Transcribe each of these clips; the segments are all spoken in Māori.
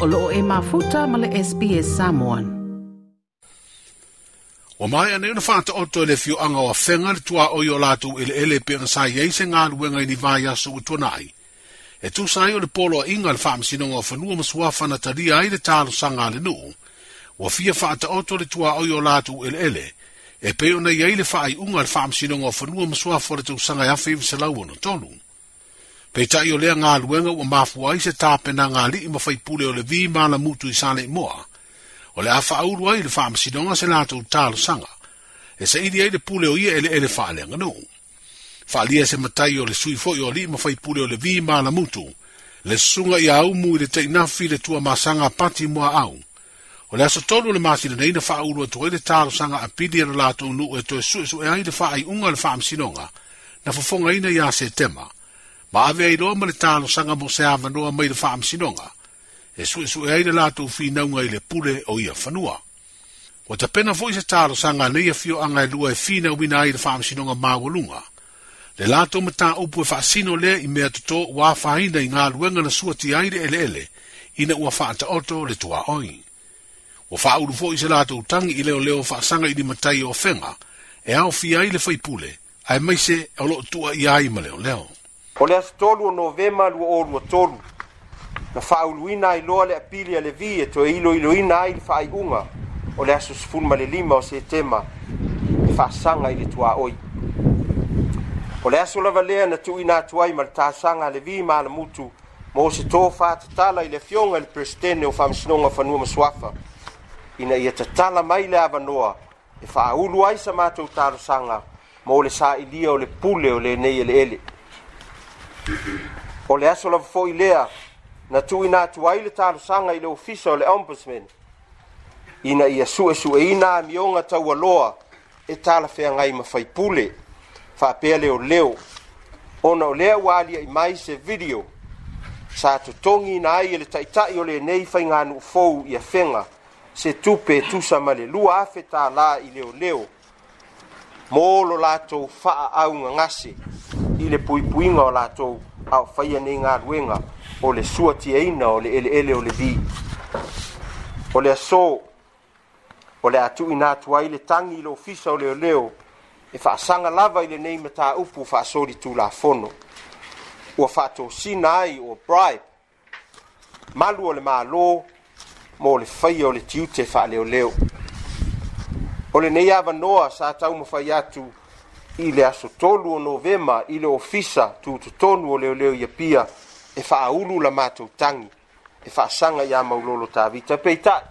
o loo e mafuta ma le SPS Samoan. O mai ane una whāta oto le fio anga wa whenga le tua o i o lātou ele ele pe ang sai ei se ngā luenga i ni vai aso o tona ai. E tu sai o le polo a inga le whaamisinonga o whanua masua whanataria ai le tālo sanga le nuu. Wa fia whāta oto le tua o i o lātou ele ele. E peo na iei le whaai unga le whaamisinonga o whanua masua whore tau sanga afe i visalauono tonu. pe tai o lea ngāluenga o mafu ai se tāpena ngā li ima fai pule o le vi mana mutu i sāne moa. O le awha auru ai le wha masidonga se lātou tālo sanga. E se iri ai le pule o ia ele ele wha lea ngano. Wha lia se matai o le sui fo i o li ima fai o le vi mana mutu. Le sunga i au mui le te inafi le tua masanga pati moa au. O le aso tolu le masi nei na wha auru atu ele tālo sanga a pidi ana lātou nu e toe su e su e ai le wha ai unga le wha masidonga. Na fofonga ina ia se ina ia se tema. Maave ai loa male talo sanga mo se ama noa mai le faam sinonga. E su e su e aile la tu fi naunga i le pule o ia fanua. O ta pena fo se talo sanga le ia fio anga e lua e fi na wina i le faam sinonga maa Le la tu mata upu e faa sino le i mea tuto wa faina i ngā luenga na sua ti aile ele ele. Ina ua faa ta oto le tua oi. O faa uru fo se la tu tangi i leo leo faa sanga i di matai o fenga. E au fi aile fai pule. Ai maise e olo tua i aile leo leo. o le asotolu o novema lua atolu na faauluina ai loa le apili a levi e toe iloiloina ai le faaiʻuga o le aso sefulu le lima o setema e faasaga i le tuaoi o le aso lava lea na tuuina atu ai ma le tasaga a levi ma alamutu mo se tō fātatala i le afioga i le peresetene o faamasinoga fanua masuafa ina ia tatala mai le avanoa e faaulu ai sa matou talosaga mo le saʻilia o le pule o lenei eleele ele. o le aso lava foʻi lea na tuuina atu ai le talosaga i le ofisa o le ombudsman ina ia suʻesuʻeina amioga taualoa e talafeagai ma faipule faapea leoleo ona o lea ua aliaʻi mai se video sa totogi ina ai e le taʻitaʻi o lenei faiganuu fou ia fega se tupe e tusa ma le lua afe tālā i leoleo mo olo latou faaaugagase i le puipuiga o latou ao faia nei galuega o le suatiaina o le eleele o le li o le aso o le atuuina atu ai le tagi i lo fisa o leoleo e faasaga lava i lenei mataupu faasolitulafono ua faatosina ai ua bribe malu o le mālō mo le faia o le tiute faaleoleo o lenei avanoa sa tau mafai atu i le aso tolu o novema i le ofisa tutotonu o leoleo ia pia e faaulu la matou tagi e faasaga iā maulolo tavita peitaʻi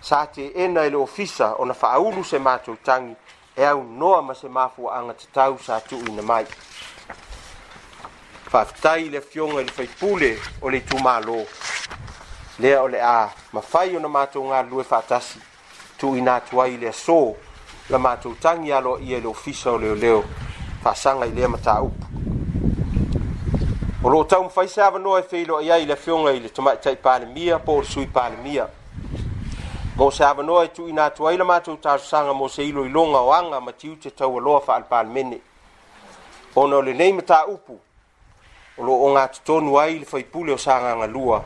sa teena i le ofisa ona faaulu se matou tagi e aunoa ma se mafuaaga tatau sa tuuina mai faafetai i le afioga i le faipule o le itumālō lea o le a mafai ona matou galulue faatasi tuuina atu ai i le asō la matou tangi alo i le ofisa o leo leo fasanga i lea mata upu. O lo tau mfai se ava noa e feilo ai ai le fionga i le tomai tai pale mia po le sui pale mia. Go se ava noa e tu ina tu ai la matou tasu sanga mo se ilo ilonga o anga matiu te tau aloa fa al pale mene. O no le nei mata upu. O lo o ngā tutonu ai le faipule o sanga ngalua.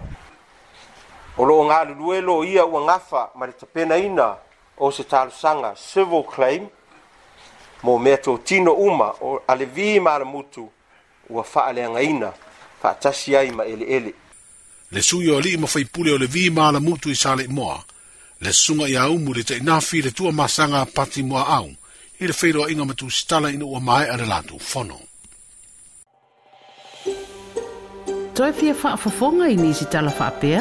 O lo o ngā luluelo ia ua ngafa ma le tapena ina o se talosaga civil claim mo mea tino uma o a le vi malamutu ua faaleagaina faatasi ai ma eleele le sui o alii ma faipule o le vi malamutu i sale moa le susuga iā umu i le taʻinafi le tuamasaga pati moaau i le feiloaʻiga ma tusitala ina ua maeʻa le latou fono Toi fia faafofoga i nisitala faapea